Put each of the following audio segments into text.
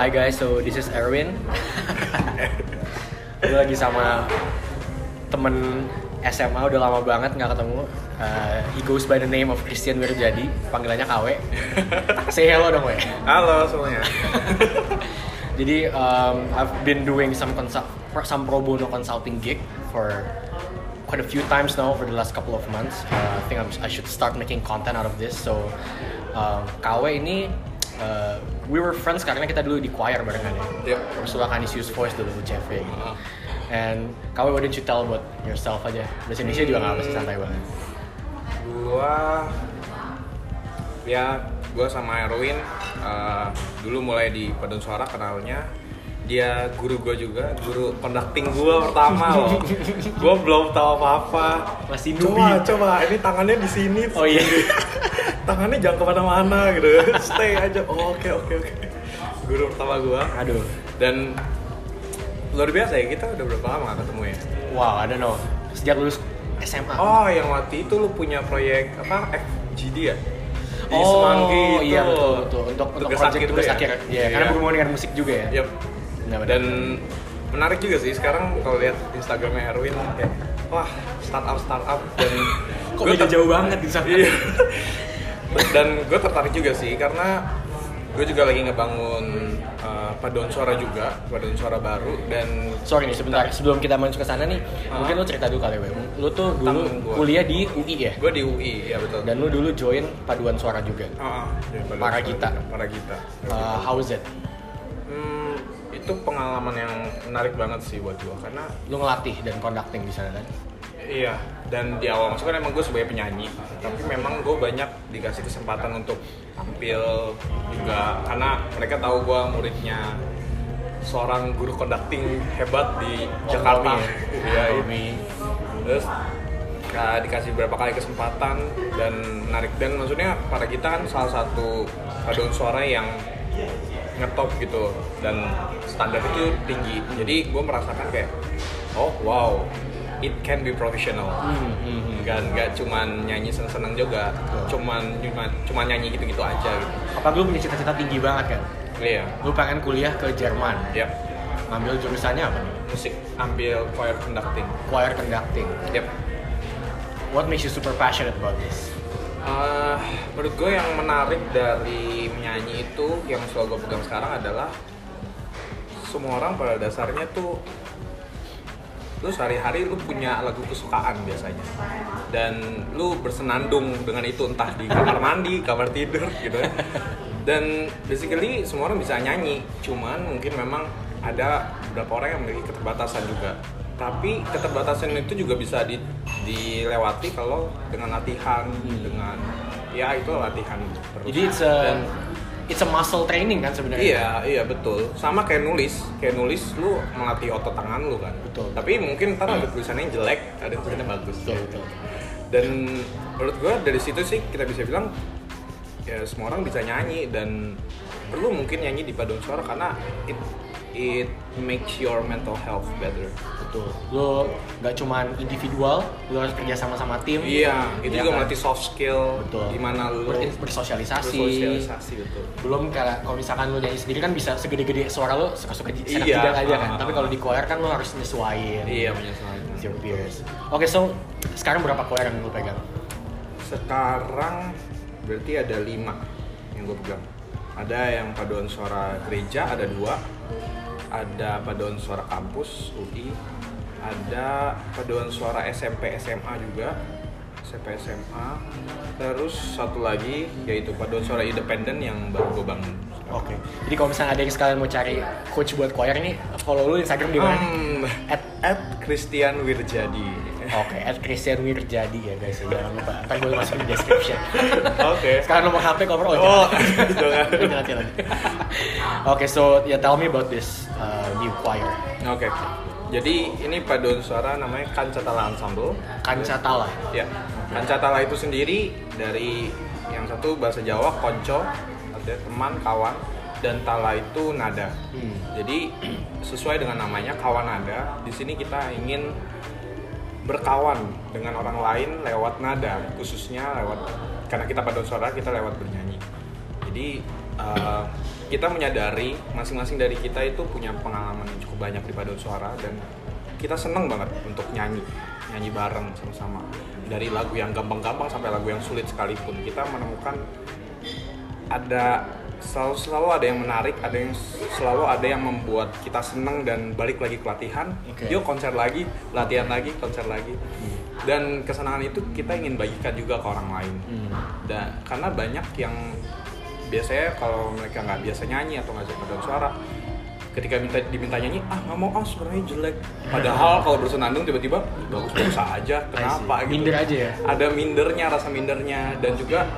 Hi guys, so this is Erwin. Gue lagi sama temen SMA udah lama banget nggak ketemu. Uh, he goes by the name of Christian Wirjadi, panggilannya KW. Say hello dong, we. Halo semuanya. Jadi um, I've been doing some consult some pro bono consulting gig for quite a few times now for the last couple of months. Uh, I think I'm, I should start making content out of this. So um, KW ini uh, we were friends karena kita dulu di choir barengan ya. Yep. Ursula Canisius Voice dulu CV gitu. Ah. And KW why don't you tell about yourself aja? Bahasa Indonesia juga nggak apa sih santai banget. Gua ya gua sama Erwin uh, dulu mulai di Paduan Suara kenalnya dia guru gua juga guru conducting gua pertama loh gua belum tahu apa apa Masih coba newbie. coba ini tangannya di sini Oh iya. tangannya jangan ke mana-mana gitu stay aja oh, oke oke oke guru pertama gua Aduh. dan luar biasa ya kita udah berapa lama gak ketemu ya Wow, don't know. Sejak lulus SMA. Oh, yang waktu itu lu punya proyek apa FGD ya? Di oh, Semanggi itu. iya betul betul untuk untuk project akhir tugas ya? akhir. Iya, karena berhubungan dengan musik juga ya. Yep. Benar. Dan menarik juga sih sekarang kalau lihat Instagramnya Erwin kayak wah startup startup dan Kok beda jauh banget di sana? Iya. dan gue tertarik juga sih karena gue juga lagi ngebangun uh, paduan suara juga paduan suara baru dan Sorry nih sebentar sebelum kita masuk ke sana nih, Ah. mungkin lu cerita dulu kali ya. Lu tuh dulu gua. kuliah di UI ya. gue di UI ya betul Dan lu dulu join paduan suara juga. Di Paduan Para kita. para kita Uh, how is it? Hmm, itu pengalaman yang menarik banget sih buat gua karena Lu ngelatih dan conducting di sana kan? iya dan di awal masuk kan emang gue sebagai penyanyi tapi memang gue banyak dikasih kesempatan untuk tampil juga karena mereka tahu gue muridnya seorang guru conducting hebat di Jakarta ya? iya iya. Romi. terus uh, dikasih beberapa kali kesempatan dan menarik dan maksudnya para kita kan salah satu paduan suara yang ngetop gitu dan standar itu tinggi jadi gue merasakan kayak oh wow it can be professional Hmm, hmm, hmm. nggak nggak cuman nyanyi seneng-seneng juga Betul. cuman cuma cuman nyanyi gitu-gitu aja gitu Apa lu punya cita-cita tinggi banget kan? iya Lu pengen kuliah ke Jerman. yep Ngambil jurusannya apa nih? musik ambil choir conducting Choir conducting. yep What makes you super passionate about this? Eh, menurut gue yang menarik dari menyanyi itu yang selalu gue pegang sekarang adalah semua orang pada dasarnya tuh lu sehari-hari lu punya lagu kesukaan biasanya dan lu bersenandung dengan itu entah di kamar mandi, kamar tidur gitu ya. dan basically semua orang bisa nyanyi cuman mungkin memang ada beberapa orang yang memiliki keterbatasan juga tapi keterbatasan itu juga bisa di- dilewati kalau dengan latihan dengan ya itu latihan terus Jadi it's a Dan- it's a muscle training kan sebenarnya. Iya, iya betul. Sama kayak nulis, kayak nulis lu melatih otot tangan lu kan. Betul. Tapi mungkin ntar ada tulisannya yang jelek, ada tulisannya bagus. Betul, betul. Dan menurut gua dari situ sih kita bisa bilang ya semua orang bisa nyanyi dan perlu mungkin nyanyi di paduan suara karena it it makes your mental health better. Betul. Lu nggak cuman individual, lu harus kerja sama sama tim. Iya, itu Iya juga kan? melatih soft skill Betul. gimana lu Ber- bersosialisasi. bersosialisasi betul. Belum kayak kalau misalkan lu nyanyi sendiri kan bisa segede-gede suara lu suka-suka di senak Iya, jidat aja kan. ah, Tapi kalau di choir kan lu harus nyesuaiin. Iya, menyesuaikan. your peers. Oke, so sekarang berapa choir yang lu pegang? Sekarang berarti ada lima yang gue pegang. Ada yang paduan suara gereja ada dua, ada paduan suara kampus UI, ada paduan suara SMP SMA juga, SMP SMA. Terus satu lagi yaitu paduan suara independen yang baru gue bangun. Oke. Jadi kalau misalnya ada yang sekalian mau cari coach buat choir ini, follow lu Instagram di mana? Hmm, At at Christian Wirjadi. Oke, at Christian Wirjadi ya guys, jangan lupa. Ntar gue masukin di description. Oke. Sekarang nomor HP cover oh, Oh, jangan. jangan. Nanti, nanti. Oke, so ya tell me about this uh, new choir, Oke. Jadi ini paduan suara namanya Kancatala Ensemble. Kancatala. Ya, Kancatala itu sendiri dari yang satu bahasa Jawa konco, artinya teman, kawan, dan tala itu nada. Hmm. Jadi sesuai dengan namanya kawan nada, di sini kita ingin berkawan dengan orang lain lewat nada, khususnya lewat karena kita paduan suara kita lewat bernyanyi. Jadi uh, kita menyadari masing-masing dari kita itu punya pengalaman yang cukup banyak di paduan suara dan kita seneng banget untuk nyanyi nyanyi bareng sama-sama dari lagu yang gampang-gampang sampai lagu yang sulit sekalipun kita menemukan ada selalu selalu ada yang menarik, ada yang selalu ada yang membuat kita seneng dan balik lagi ke latihan. Oke. Yuk konser lagi, latihan lagi, konser lagi. Dan kesenangan itu kita ingin bagikan juga ke orang lain. Hmm. Dan karena banyak yang biasanya kalau mereka nggak biasa nyanyi atau nggak bisa paduan suara, ketika minta diminta nyanyi, ah nggak mau ah suaranya jelek. Padahal kalau bersenandung tiba-tiba bagus bagus aja. Kenapa? gitu. Minder aja ya. Ada mindernya, rasa mindernya dan juga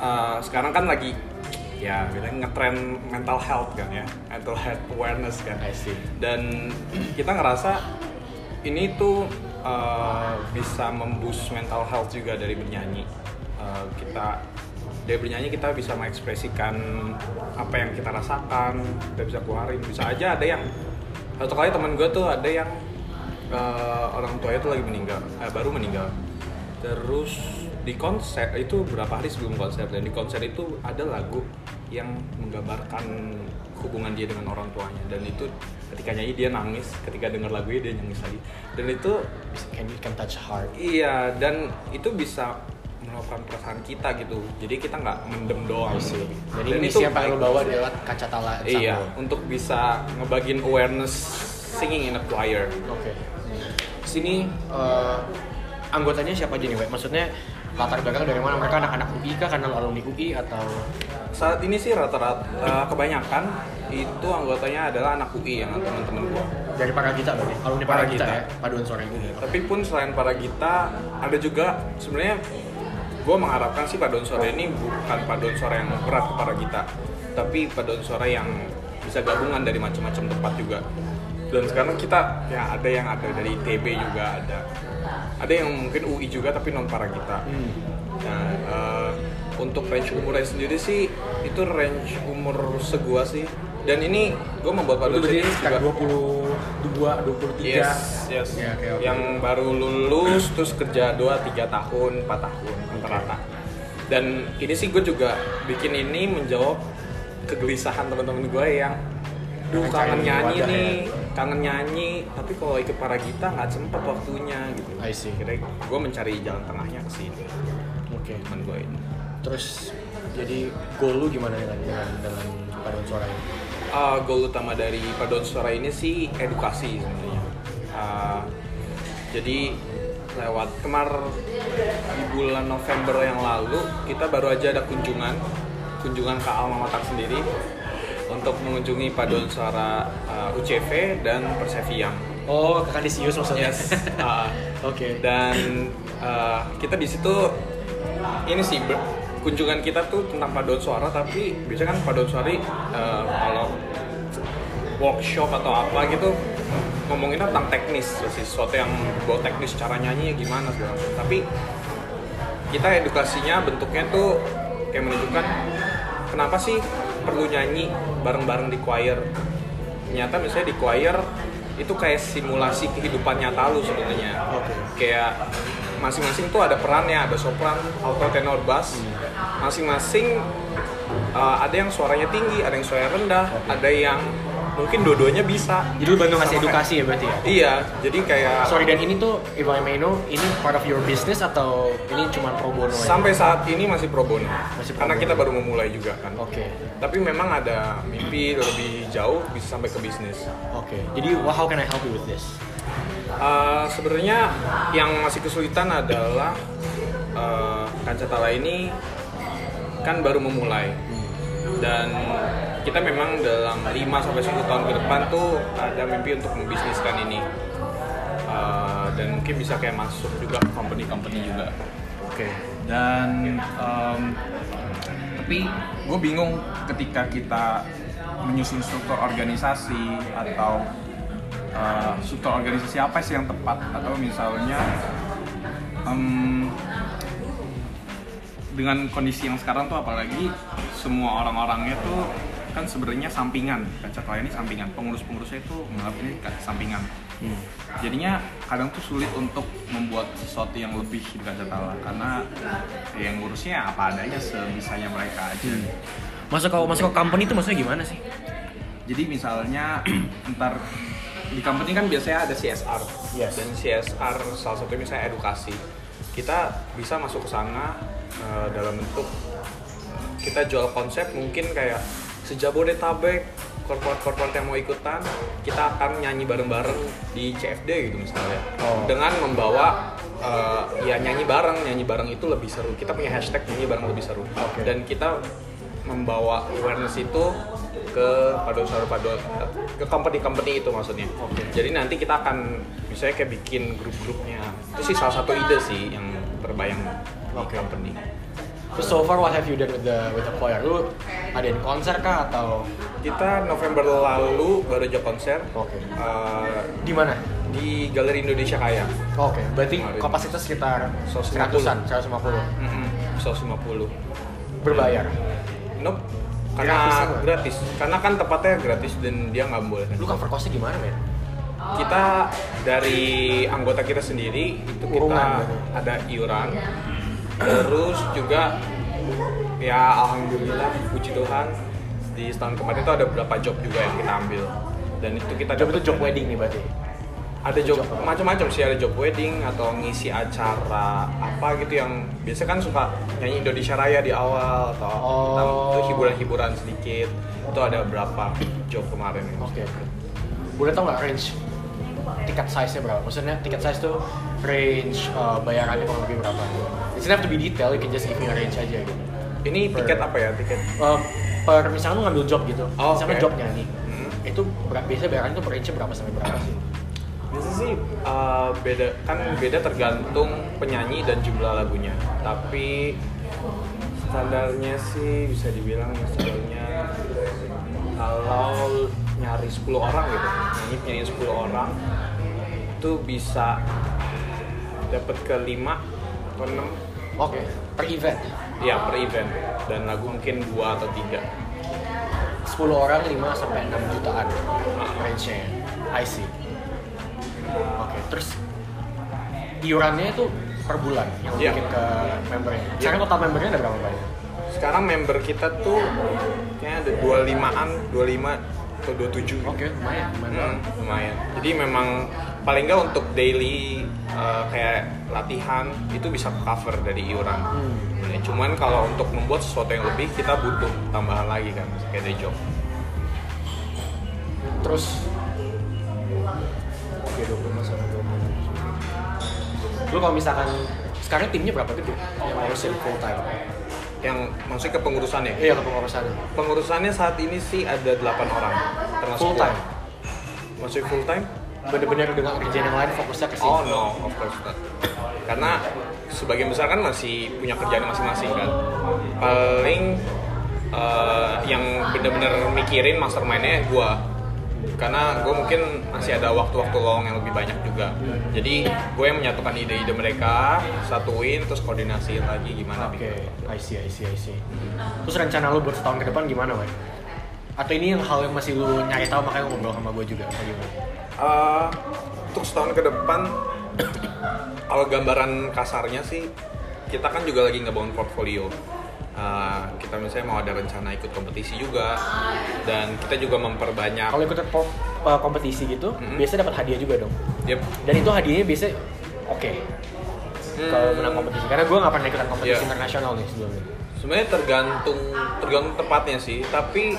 uh, sekarang kan lagi ya bilang ngetren mental health kan ya, mental health awareness kan. I see. dan kita ngerasa ini tuh uh, bisa memboost mental health juga dari bernyanyi. Uh, kita dari bernyanyi kita bisa mengekspresikan apa yang kita rasakan kita bisa keluarin. Bisa aja ada yang satu kali teman gue tuh ada yang uh, orang tuanya tuh lagi meninggal eh, baru meninggal. Terus di konser itu berapa hari sebelum konser dan di konser itu ada lagu yang menggambarkan hubungan dia dengan orang tuanya dan itu ketika nyanyi dia nangis ketika dengar lagunya dia nangis lagi dan itu Can you can touch heart. iya dan itu bisa melakukan perasaan kita gitu jadi kita nggak mendem doang gitu. Jadi Dan misi itu yang lo bawa lewat kacatala iya ensemble. untuk bisa ngebagin awareness singing in a choir Oke. Sini eh, anggotanya siapa aja nih? Maksudnya latar belakang dari mana? Mereka anak-anak UI kah? Karena alumni UI atau saat ini sih rata-rata eh, kebanyakan itu anggotanya adalah anak UI yang teman-teman gua dari para kita berarti? Alumni para kita Paragita. ya? Paduan suara ini. tapi pun selain para kita ada juga sebenarnya gue mengharapkan sih paduan suara ini bukan paduan suara yang berat ke para kita tapi paduan suara yang bisa gabungan dari macam-macam tempat juga dan sekarang kita ya ada yang ada dari TB juga ada ada yang mungkin UI juga tapi non para kita Hmm. nah eh, untuk range umurnya sendiri sih itu range umur segua sih dan ini gue membuat berarti suara sekitar juga 22, 23. Yes, yes. Ya, oke, oke. Yang baru lulus terus kerja 2 3 tahun, 4 tahun rata-rata. Dan ini sih gue juga bikin ini menjawab kegelisahan teman-teman gue yang duh kangen nyanyi nih, ya. Kangen nyanyi, tapi kalau ikut para kita nggak sempet waktunya gitu. I see. Kira gue mencari jalan tengahnya ke sini. Oke. Teman gue ini. Terus jadi goal lu gimana dengan dengan, dengan paduan suara ini? Uh, goal utama dari paduan suara ini sih edukasi sebenarnya. Uh, jadi lewat kemar di bulan November yang lalu kita baru aja ada kunjungan kunjungan ke alma mater sendiri untuk mengunjungi paduan suara uh, UCV dan Perseviam. Oh, ke Kadisius maksudnya? Yes. Uh, Oke. dan uh, kita di situ ini sih ber- kunjungan kita tuh tentang paduan suara tapi biasanya kan paduan suara uh, kalau workshop atau apa gitu ngomongin tentang teknis sih sesuatu yang bawa teknis cara nyanyi gimana segala macam. tapi kita edukasinya bentuknya tuh kayak menunjukkan kenapa sih perlu nyanyi bareng-bareng di choir. Ternyata misalnya di choir itu kayak simulasi kehidupan nyata lu sebenarnya. Oke. kayak masing-masing tuh ada perannya ada sopran alto tenor bass. Masing-masing uh, ada yang suaranya tinggi ada yang suaranya rendah ada yang mungkin dua-duanya bisa Jadi lu bantu ngasih edukasi ya berarti ya? iya jadi kayak Sorry dan ini tuh if I may know ini part of your business atau ini cuma pro bono aja? sampai saat ini masih pro bono Masih pro karena bono. kita baru memulai juga kan Oke. tapi memang ada mimpi lebih jauh bisa sampai ke bisnis Oke. Jadi well, how can I help you with this? Uh, sebenarnya yang masih kesulitan adalah uh, Kancatala ini kan baru memulai dan kita memang dalam 5 sampai 10 tahun ke depan tuh ada mimpi untuk membisniskan ini. Uh, dan mungkin bisa kayak masuk juga ke company-company juga. Oke. dan em, tapi gue bingung ketika kita menyusun struktur organisasi atau eh, struktur organisasi apa sih yang tepat? Atau misalnya em, dengan kondisi yang sekarang tuh apalagi semua orang-orangnya tuh kan sebenarnya sampingan. Kaca klien ini sampingan pengurus-pengurusnya itu menganggap ini kaca sampingan. Hmm. jadinya kadang tuh sulit untuk membuat sesuatu yang lebih di Kacatala karena ya yang ngurusnya apa adanya sebisanya mereka aja. Masuk ke masuk ke company itu maksudnya gimana sih? Jadi misalnya ntar di company kan biasanya ada CSR Yes. dan CSR salah satu misalnya edukasi. Kita bisa masuk ke sana eh, dalam bentuk kita jual konsep mungkin kayak sejabodetabek korporat-korporat yang mau ikutan kita akan nyanyi bareng-bareng di CFD gitu misalnya Oh. dengan membawa eh, ya nyanyi bareng nyanyi bareng itu lebih seru kita punya hashtag nyanyi bareng lebih seru Oke. dan kita membawa awareness itu ke paduan paduan ke company-company itu maksudnya. Oke. Jadi nanti kita akan misalnya kayak bikin grup-grupnya. Itu sih salah satu ide sih yang terbayang di Oke. company. terus so far what have you done with the with the choir lu adain konser kah atau Kita November lalu baru aja konser oke eh, di mana di Galeri Indonesia Kaya. oke berarti Kemarin. kapasitas sekitar 150. seratusan 150 Mm-mm, 150. berbayar Nope. Karena Gratis gratis? Karena kan tempatnya gratis dan dia nggak boleh. lu cover costnya gimana men kita dari anggota kita sendiri itu kita Urungan ada iuran terus juga ya alhamdulillah puji Tuhan di setahun kemarin itu ada beberapa job juga yang kita ambil dan itu kita job itu job wedding nih berarti ada job macam-macam sih ada job wedding atau ngisi acara apa gitu yang biasa kan suka nyanyi Indonesia Raya di awal atau Oh. itu hiburan-hiburan sedikit itu ada berapa job kemarin. Oke. Boleh tau nggak range tiket size-nya berapa? Maksudnya tiket size tuh range uh, bayarannya kurang lebih berapa? It doesn't have to be detail, you can just give me a range aja gitu. ini Per- tiket apa ya tiket Uh, per misalnya lu ngambil job gitu, Oh, misalnya oke. job nyanyi, Hmm. itu ber- biasanya bayarannya tuh per range berapa sampai berapa sih? Biasanya sih uh, beda kan beda tergantung penyanyi dan jumlah lagunya. Tapi standarnya sih bisa dibilang misalnya kalau nyari 10 orang gitu, nyanyi penyanyi 10 orang itu bisa dapat ke 5 atau 6 Oke. Per event, ya per event dan lagu mungkin 2 atau 3. 10 orang 5 sampai 6 jutaan Ah. range-nya. I see. Oke, terus iurannya itu per bulan yang Iya. bikin ke membernya. Sekarang total membernya ada berapa banyak? Sekarang member kita tuh kayaknya ada 25-an, 25 atau 27 Oke, lumayan, lumayan. Hmm, lumayan. Jadi memang paling nggak untuk daily uh, kayak latihan itu bisa cover dari iuran. Hmm. Nah, Cuman kalau untuk membuat sesuatu yang lebih kita butuh tambahan lagi kan kayak day job. Terus Oke, 20 sampai 20. Lu kalau misalkan sekarang timnya berapa gede yang ngurusin full time? Yang maksudnya kepengurusannya. Iya, kepengurusan. Pengurusannya saat ini sih ada 8 orang termasuk Full gua. time. Maksudnya full time? Bener-bener dengan kerjaan yang lain fokusnya ke sini. Oh no, of course not. Karena sebagian besar kan masih punya kerjaan masing-masing kan. Paling eh, yang bener-bener mikirin mastermindnya gua. Karena gue mungkin masih ada waktu-waktu lowong yang lebih banyak juga. Jadi gue yang menyatukan ide-ide mereka, satuin, terus koordinasiin lagi gimana Oke, bikin. I see, I see, I see. Terus rencana lu buat setahun ke depan gimana, Wan? Atau ini yang hal yang masih lu nyari tahu makanya lu ngobrol sama gue juga, apa gimana? Eh, untuk setahun ke depan kalau gambaran kasarnya sih kita kan juga lagi ngebangun portfolio Eh, kita misalnya mau ada rencana ikut kompetisi juga dan kita juga memperbanyak Kalau ikut uh, kompetisi gitu, Mm-mm. biasanya dapat hadiah juga dong. Yep. Dan itu hadiahnya biasanya oke. Kalau menang kompetisi, karena gue nggak pernah ikutan kompetisi Iya. internasional nih sebelumnya. sebenarnya tergantung tergantung tempatnya sih tapi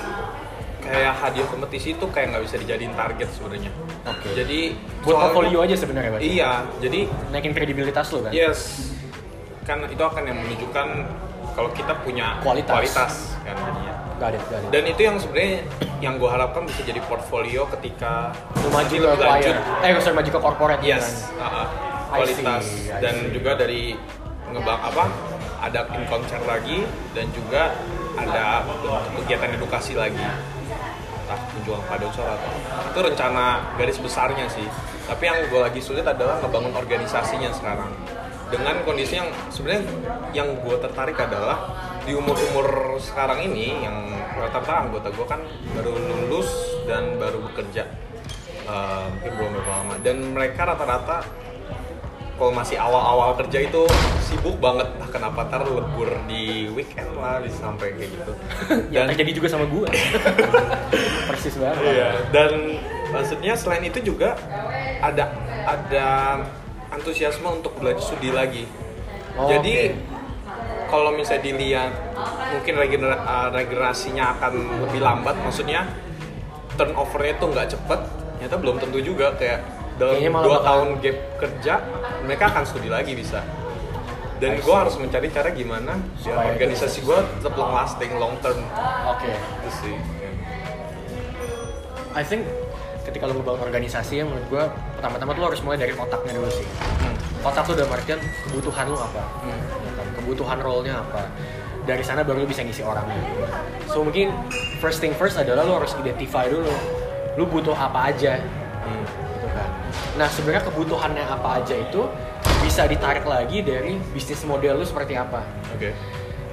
kayak hadiah kompetisi itu kayak nggak bisa dijadiin target sebenarnya Oke. jadi Buat portfolio aja sebenarnya, Pak. iya jadi Naikin kredibilitas lu kan. Yes, kan itu akan yang menunjukkan kalau kita punya Kualitas. kan. Gak ada, gak ada. Dan itu yang sebenarnya yang gue harapkan bisa jadi portfolio ketika Lu maju ke lanjut. Eh, sorry, maju ke corporate gitu Yes, kan. I kualitas see, I dan juga dari ngebang apa ada konser lagi dan juga ada kegiatan edukasi lagi entah penjualan paduan suara atau itu rencana garis besarnya sih tapi yang gue lagi sulit adalah ngebangun organisasinya sekarang dengan kondisi yang sebenarnya yang gue tertarik adalah di umur umur sekarang ini yang rata-rata anggota gue kan baru lulus dan baru bekerja Eh, mungkin belum berapa lama. Dan mereka rata-rata kalau masih awal-awal kerja itu sibuk banget. Nah, kenapa ntar lebur di weekend lah bisa sampai kayak gitu. Yang terjadi juga sama gue persis banget. Iya, dan maksudnya selain itu juga ada ada antusiasme untuk belajar studi lagi. Oh, Jadi oke. kalau misalnya dilihat mungkin regener- uh, regenerasinya akan lebih lambat, maksudnya turnovernya itu nggak cepet, ternyata belum tentu juga kayak dalam dua bakal- tahun gap kerja mereka akan studi lagi bisa. Dan gue harus mencari cara gimana biar organisasi gue tetap long lasting, long term. oke Itu sih. I think ketika lo ngebangun organisasi ya menurut gue pertama-tama tuh lo harus mulai dari kotaknya dulu sih kotak tuh udah artian kebutuhan lo apa Hmm. kan? kebutuhan role-nya apa dari sana baru lo bisa ngisi orangnya so mungkin first thing first adalah lo harus identify dulu lo butuh apa aja Hmm. gitu kan nah sebenarnya kebutuhannya apa aja itu bisa ditarik lagi dari bisnis model lo seperti apa Oke.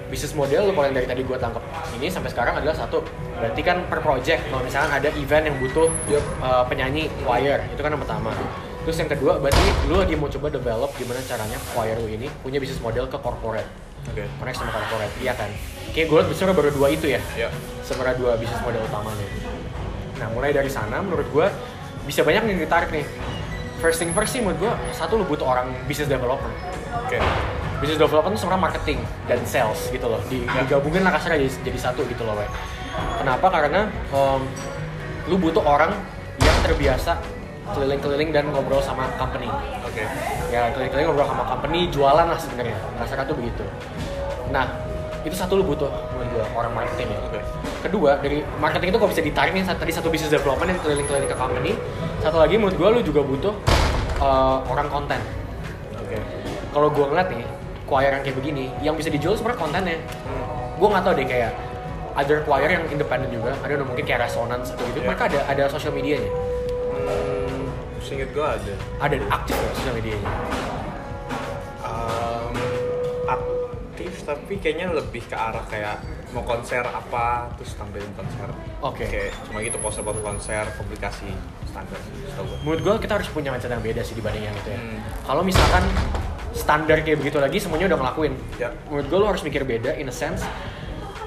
Bisnis model lo kalau yang dari tadi gue tangkap ini sampai sekarang adalah satu berarti kan per project kalau misalkan ada event yang butuh Yup. uh, penyanyi choir itu kan yang pertama terus yang kedua berarti lo lagi mau coba develop gimana caranya choir lo ini punya bisnis model ke corporate Oke. connect sama corporate iya kan kayak gue besarnya baru dua itu ya Ya. sebenarnya dua bisnis model utamanya nah mulai dari sana menurut gue bisa banyak yang ditarik nih first thing first sih menurut gue satu lo butuh orang business developer Oke. Business development itu sebenarnya marketing dan sales gitu loh. Di, digabungin lah kasarnya jadi, jadi satu gitu loh Wei. kenapa? Karena um, lu butuh orang yang terbiasa keliling-keliling dan ngobrol sama company. Oke. ya keliling-keliling ngobrol sama company jualan lah sebenarnya. Kasarnya tuh begitu. Nah itu satu lu butuh menurut gua orang marketing ya. Oke. kedua dari marketing itu kok bisa ditarik nih tadi satu business development yang keliling-keliling ke company. Satu lagi menurut gua lu juga butuh uh, orang konten. Oke. kalau gue ngeliat nih choir yang kayak begini yang bisa dijual sebenarnya kontennya Hmm. gue nggak tahu deh kayak other choir yang independen juga ada mungkin kayak resonance atau gitu Yeah. mereka ada ada sosial medianya Hmm, seinget gue ada. ada aktif ya sosial medianya Um, aktif tapi kayaknya lebih ke arah kayak mau konser apa terus tampilin konser. Oke. Kayak cuma gitu poster buat konser, publikasi standar menurut gue kita harus punya mindset yang beda sih dibanding yang itu ya Hmm. kalau misalkan standar kayak begitu lagi semuanya udah ngelakuin Ya. menurut gue lo harus mikir beda in a sense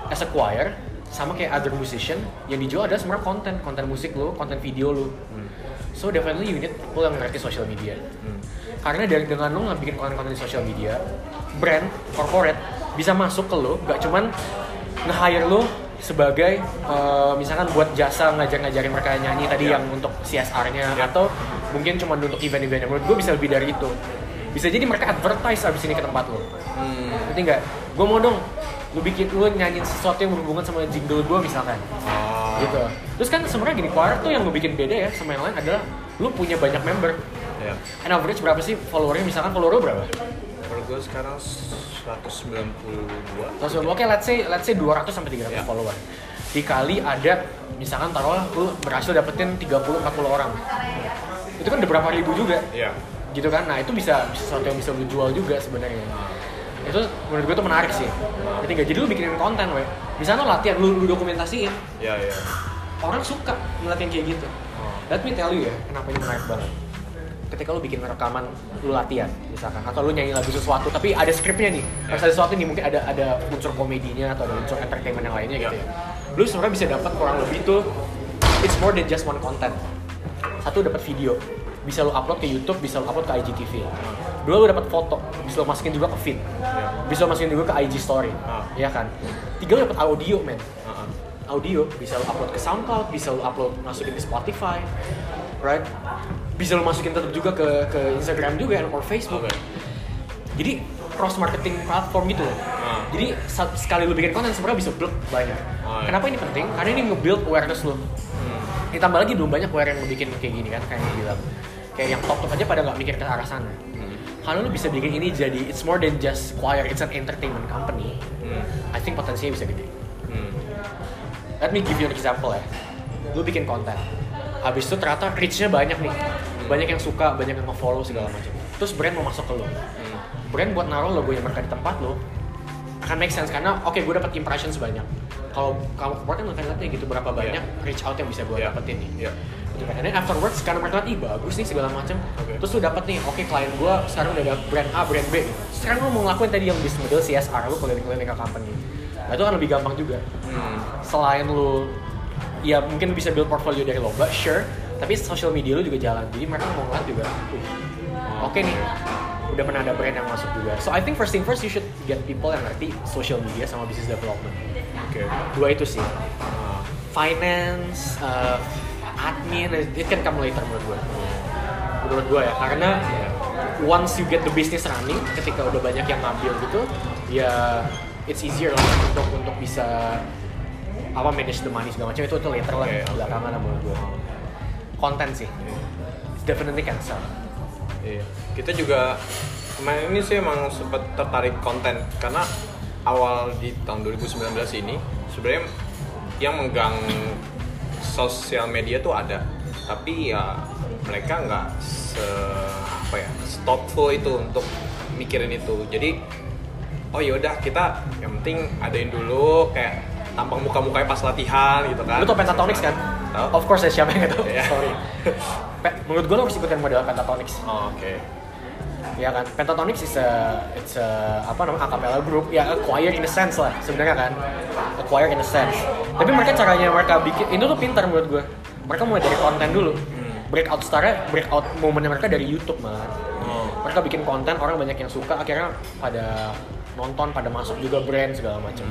as a choir sama kayak other musician yang dijual adalah sebenarnya konten konten musik lo konten video lo Hmm. so definitely you need people yang ngerti social media Hmm. karena dari dengan lo nggak bikin konten-konten di social media brand corporate bisa masuk ke lo gak cuman nge-hire lo sebagai eh, misalkan buat jasa ngajar-ngajarin mereka nyanyi tadi Ya. yang untuk CSR-nya Ya. atau mungkin cuma untuk event-eventnya menurut gue bisa lebih dari itu bisa jadi mereka advertise abis ini ke tempat lo Hmm. ngerti nggak gue mau dong lu bikin lu nyanyiin sesuatu yang berhubungan sama jingle gue misalkan Ah. gitu terus kan sebenarnya gini choir tuh yang lu bikin beda ya sama yang lain adalah lu punya banyak member Ya. and average berapa sih followernya misalkan follower lu berapa Menurut gue sekarang 192. Terus oke let's say let's say 200 sampai 300 Ya. follower. Dikali ada misalkan taruhlah lu berhasil dapetin 30 40 orang. Itu kan udah berapa ribu juga. Iya. Gitu kan. Nah, itu bisa bisa sesuatu yang bisa lu jual juga sebenarnya. Itu menurut gue tuh menarik sih. Ngerti nggak? Jadi lu bikinin konten, we. Misalnya lu latihan, lu, lu dokumentasiin. Iya, iya. Orang suka ngeliat yang kayak gitu. Oh. Let me tell you ya, kenapa ini menarik banget. Ketika lu bikin rekaman, lu latihan misalkan, atau lu nyanyi lagu sesuatu, tapi ada skripnya nih, harus ada sesuatu nih, mungkin ada ada unsur komedinya atau ada unsur entertainment yang lainnya gitu Ya. ya. Lu sebenarnya bisa dapat kurang lebih tuh, it's more than just one content. Satu dapat video, bisa lu upload ke YouTube, bisa lu upload ke IGTV. Dua lu dapat foto, bisa lu masukin juga ke feed, bisa lu masukin juga ke IG Story, Ah. ya kan? Tiga lu dapat audio, men Ah, ah. audio bisa lo upload ke SoundCloud, bisa lo upload masukin ke Spotify, right? Bisa lo masukin tetap juga ke ke Instagram juga or Facebook. Oke. Jadi cross marketing platform gitu loh. Ah. Jadi sekali lo bikin konten sebenarnya bisa build banyak. Oh, iya. Kenapa ini penting? Karena ini nge-build awareness lo. Hmm. Ditambah lagi belum banyak aware yang bikin kayak gini kan, kayak yang bilang. Kayak yang top top aja pada nggak mikir ke arah sana. Hmm. Kalau lo bisa bikin ini jadi it's more than just choir, it's an entertainment company. Hmm. I think potensinya bisa gede. Hmm. Let me give you an example ya. Lu bikin konten. Habis itu ternyata reach-nya banyak nih. Banyak yang suka, banyak yang nge-follow segala macam. Terus brand mau masuk ke lu. Hmm. Brand buat naruh logonya mereka di tempat lu akan make sense karena oke gue dapat impressions banyak. Kalau kamu keluar kan akan lihat ya gitu berapa banyak reach out yang bisa gue Iya. dapetin nih. Iya. Gitu kan. And then afterwards karena mereka lihat, ih bagus nih segala macam. Oke. Terus lu dapet nih, oke klien gue sekarang udah ada brand A, brand B. Sekarang lu mau ngelakuin tadi yang business model CSR, lu keliling-keliling ke company. Nah itu kan lebih gampang juga. Hmm. Selain lu, ya mungkin bisa build portfolio dari lomba, sure. Tapi social media lu juga jalan. Jadi mereka mau ngeliat juga, "Uh, oke nih, udah pernah ada brand yang masuk juga. So I think first thing first you should get people yang ngerti social media sama business development. Oke. Dua itu sih. Finance, uh, admin, it can come later menurut gue. Menurut gue ya, karena once you get the business running, ketika udah banyak yang ngambil gitu, ya it's easier lah untuk untuk bisa apa manage the money segala macam itu itu later lah oke. belakangan lah menurut gue. Konten sih, It's definitely can sell. Iya. Kita juga kemarin ini sih emang sempat tertarik konten karena awal di tahun 2019 ini sebenarnya yang megang sosial media tuh ada tapi ya mereka nggak se apa ya thoughtful itu untuk mikirin itu jadi oh yaudah kita yang penting adain dulu kayak tampang muka-mukanya pas latihan gitu kan Lu tau Pentatonix kan? Tahu. Of course ya, siapa yang gak tau? Iya. Sorry. Pe- menurut gue lo harus ikutin model Pentatonix. oh, oke Ya kan? Pentatonix is a, it's a, apa namanya, acapella group. Ya, acquire in a sense lah, sebenarnya kan. Acquire in a sense. Tapi mereka caranya mereka bikin, itu tuh pintar menurut gue. Mereka mulai dari konten dulu. Breakout star breakout momennya mereka dari YouTube malah. oh. Mereka bikin konten, orang banyak yang suka, akhirnya pada nonton, pada masuk juga brand segala macam.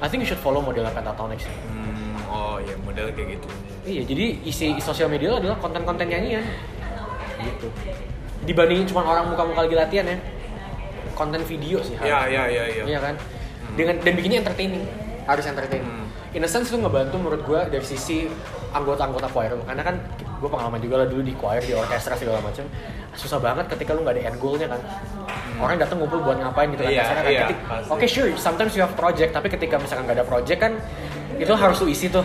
I think you should follow modelnya Pentatonix. Hmm, oh ya model kayak gitu Iya, jadi isi sosial media adalah konten-konten nyanyian. Gitu. Dibandingin cuma orang muka-muka lagi latihan ya. Konten video sih ya harus. ya ya ya Iya kan? Dengan dan bikinnya entertaining. Harus entertaining. Hmm. In a sense itu ngebantu menurut gue dari sisi anggota-anggota choir. Karena kan gue pengalaman juga lah dulu di choir, di orkestra segala macam. Susah banget ketika lu nggak ada end goal-nya kan. Orang datang ngumpul buat ngapain gitu kan. Iya, Kasarnya kan. iya, Ketik- pasti. Oke sure, sometimes you have project, tapi ketika misalkan nggak ada project kan itu harus lu isi tuh.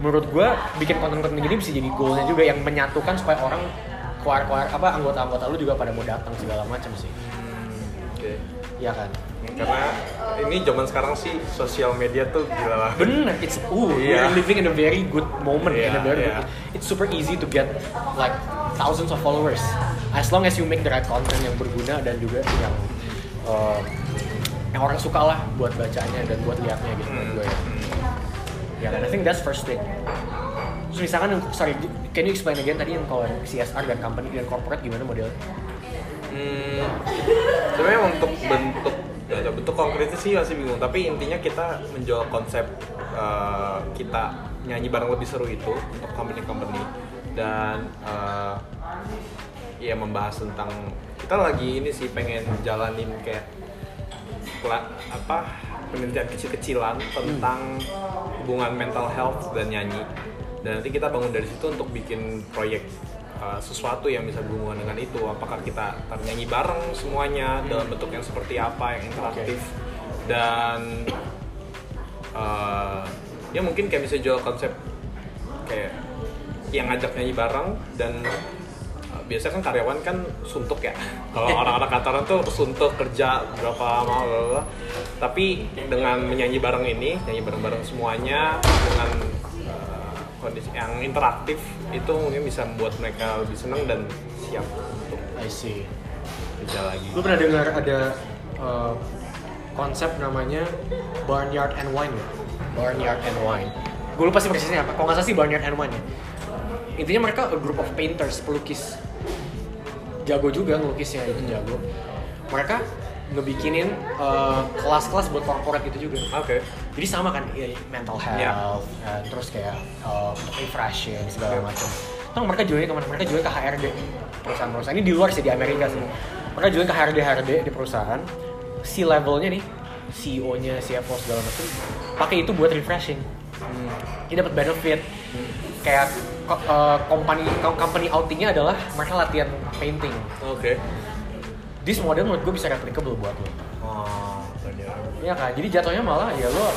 Menurut gue bikin konten-konten gini bisa jadi goalnya juga yang menyatukan supaya orang choir-choir apa anggota-anggota lu juga pada mau datang segala macam sih. Hmm, oke Iya kan? karena ini zaman sekarang sih sosial media tuh gila lah Bener, it's uh, Iya. we're living in a very good moment, in a Iya, very iya. good. It's super easy to get like thousands of followers, as long as you make the right content yang berguna dan juga yang uh, yang orang suka lah buat bacanya dan buat liatnya gitu menurut gue ya. Ya kan, I think that's first thing. Terus misalkan, yang- sorry, can you explain again tadi yang kalau CSR dan company dan corporate gimana modelnya? Hmm, sebenarnya untuk bentuk ya, bentuk konkretnya sih masih bingung. Tapi intinya kita menjual konsep eh, kita nyanyi bareng lebih seru itu untuk company-company. Dan eh, ya membahas tentang kita lagi ini sih pengen jalanin kayak apa penelitian kecil-kecilan tentang hubungan mental health dan nyanyi dan nanti kita bangun dari situ untuk bikin proyek uh, sesuatu yang bisa berhubungan dengan itu. Apakah kita nyanyi bareng semuanya dalam bentuk yang seperti apa yang interaktif. Dan uh, ya mungkin kayak bisa jual konsep kayak yang ngajak nyanyi bareng dan uh, biasanya kan karyawan kan suntuk ya. Kalau orang-orang kantoran tuh suntuk kerja berapa lama tapi dengan menyanyi bareng ini nyanyi bareng-bareng semuanya dengan kondisi yang interaktif itu mungkin bisa membuat mereka lebih senang dan siap untuk I see. kerja lagi Lu pernah dengar ada uh, konsep namanya barnyard and wine? Barnyard and wine. Gue lupa sih persisnya apa. Kalau nggak salah sih barnyard and wine ya. Intinya mereka a group of painters, pelukis. Jago juga ngelukisnya itu jago. Mereka ngebikinin uh, kelas-kelas buat corporate gitu juga. oke Jadi sama kan, ya, mental health, Ya. uh, terus kayak uh, untuk refreshing segala macam. Kan mereka jualnya ke mana? Mereka jualnya ke HRD perusahaan-perusahaan ini di luar sih di Amerika sih. Mereka jualnya ke HRD HRD di perusahaan. C levelnya nih, CEO-nya, CFO segala macam, pakai itu buat refreshing. Dia dapat benefit. Kayak ko- uh, company company outingnya adalah mereka latihan painting. oke This model menurut gue bisa replicable buat lo. oh. Iya kan, jadi jatuhnya malah ya lo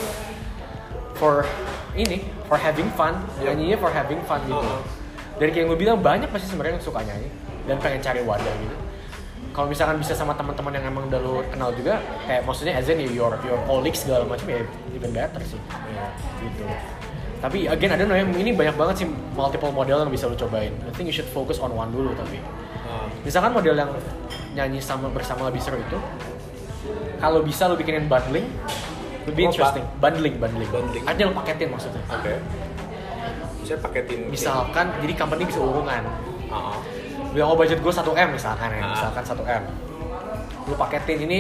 for ini, for having fun, Iya. nyanyinya for having fun gitu. Oh. Dan kayak gue bilang banyak pasti sebenarnya yang suka nyanyi dan pengen cari wadah gitu. Kalau misalkan bisa sama teman-teman yang emang udah lo kenal juga, kayak maksudnya as in your your colleagues segala macam ya even better sih. Iya. Gitu. tapi again I don't know ya ini banyak banget sih multiple model yang bisa lu cobain I think you should focus on one dulu tapi misalkan model yang nyanyi sama bersama lebih seru itu kalau bisa lu bikinin bundling lebih Apa? interesting bundling bundling Bundling. artinya lu paketin maksudnya oke saya paketin misalkan jadi company bisa urungan Ah, ah. bilang oh budget gue 1 m misalkan ya Ah. misalkan 1 m lu paketin ini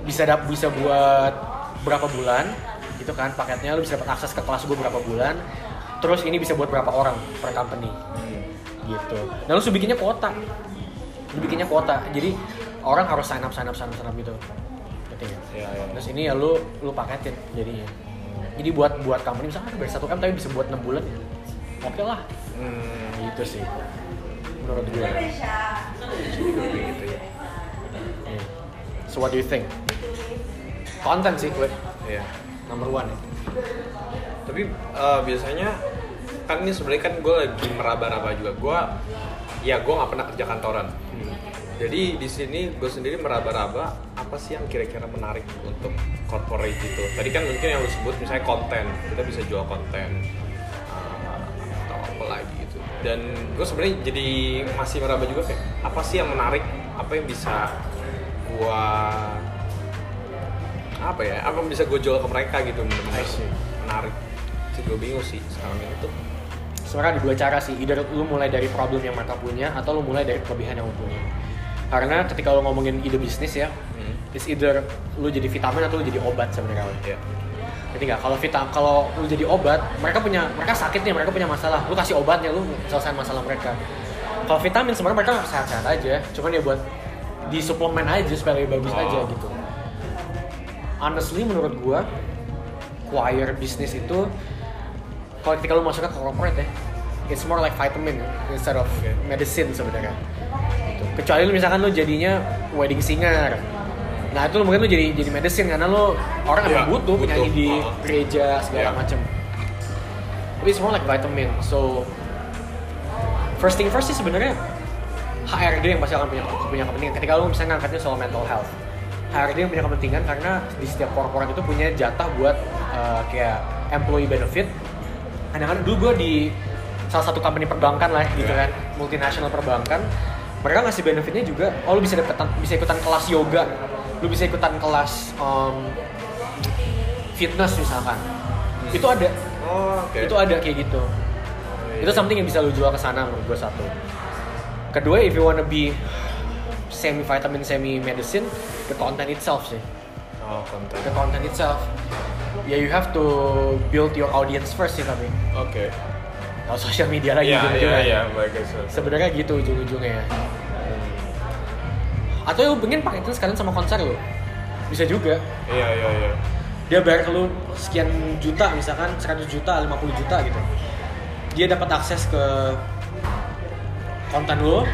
bisa dap bisa buat berapa bulan gitu kan paketnya lu bisa dapat akses ke kelas gue berapa bulan terus ini bisa buat berapa orang per company Hmm. Gitu dan lu bikinnya kuota lu bikinnya kuota jadi orang harus sign up sign up sign up sign up gitu Ngerti nggak? Iya, iya. terus ini ya lu lu paketin jadinya jadi buat buat company misalkan bayar 1 m tapi bisa buat 6 bulan ya oke lah Hmm, gitu sih menurut gue jadi gue gitu ya. Yeah. So what do you think? Konten sih gue Iya. number one ya. Tapi eh, biasanya kan ini sebenarnya kan gue lagi meraba-raba juga. Gue ya gue nggak pernah kerja kantoran. Jadi di sini gue sendiri meraba-raba apa sih yang kira-kira menarik untuk corporate itu. Tadi kan mungkin yang lu sebut misalnya konten, kita bisa jual konten eh, atau apa lagi gitu. Dan gue sebenarnya jadi masih meraba juga kayak apa sih yang menarik, apa yang bisa gue apa ya, apa yang bisa gue jual ke mereka gitu menarik. Sih gue bingung sih sekarang ini tuh. Sebenarnya ada dua cara sih. Either lu mulai dari problem yang mereka punya atau lu mulai dari kelebihan yang lu punya. Karena ketika lu ngomongin ide bisnis ya, Hmm. it's either lu jadi vitamin atau lu jadi obat sebenarnya. Ya. Jadi nggak kalau vita kalau lu jadi obat, mereka punya mereka sakit nih, mereka punya masalah. Lu kasih obatnya, lu selesai masalah mereka. Kalau vitamin sebenarnya mereka sehat-sehat aja, cuman ya buat di suplemen aja supaya lebih bagus Oh. aja gitu. Honestly menurut gua choir bisnis itu kalau ketika lu masuknya ke corporate ya, it's more like vitamin instead of medicine sebenarnya. Gitu. Kecuali lu misalkan lu jadinya wedding singer. Nah itu lu mungkin lu jadi jadi medicine karena lu orang emang butuh, butuh. nyanyi di gereja segala Iya. macem. Tapi it's more like vitamin. So first thing first sih sebenarnya HRD yang pasti akan punya punya kepentingan. Ketika lu misalnya ngangkatnya soal mental health, HRD yang punya kepentingan karena di setiap korporat itu punya jatah buat uh, kayak employee benefit. Kadang-kadang dulu gue di salah satu company perbankan lah gitu Iya. kan, multinasional perbankan. Mereka ngasih benefitnya juga, oh lu bisa ikutan bisa ikutan kelas yoga, lu bisa ikutan kelas um, fitness misalkan. Itu ada, Oh, oke. itu ada kayak gitu. Iya. Itu something yang bisa lu jual ke sana menurut gue satu. Kedua, if you wanna be semi vitamin, semi medicine, the content itself sih. Oh, konten. The content itself. Ya you have to build your audience first sih tapi. Oke. Kalau sosial media lagi iya, ujung-ujungnya. iya, baik guys. Sebenarnya gitu ujung-ujungnya ya. Atau lu pengen pakai itu sekalian sama konser lu. Bisa juga. Iya, iya, iya. Dia bayar ke lu sekian juta misalkan 100 juta, 50 juta gitu. Dia dapat akses ke konten lu,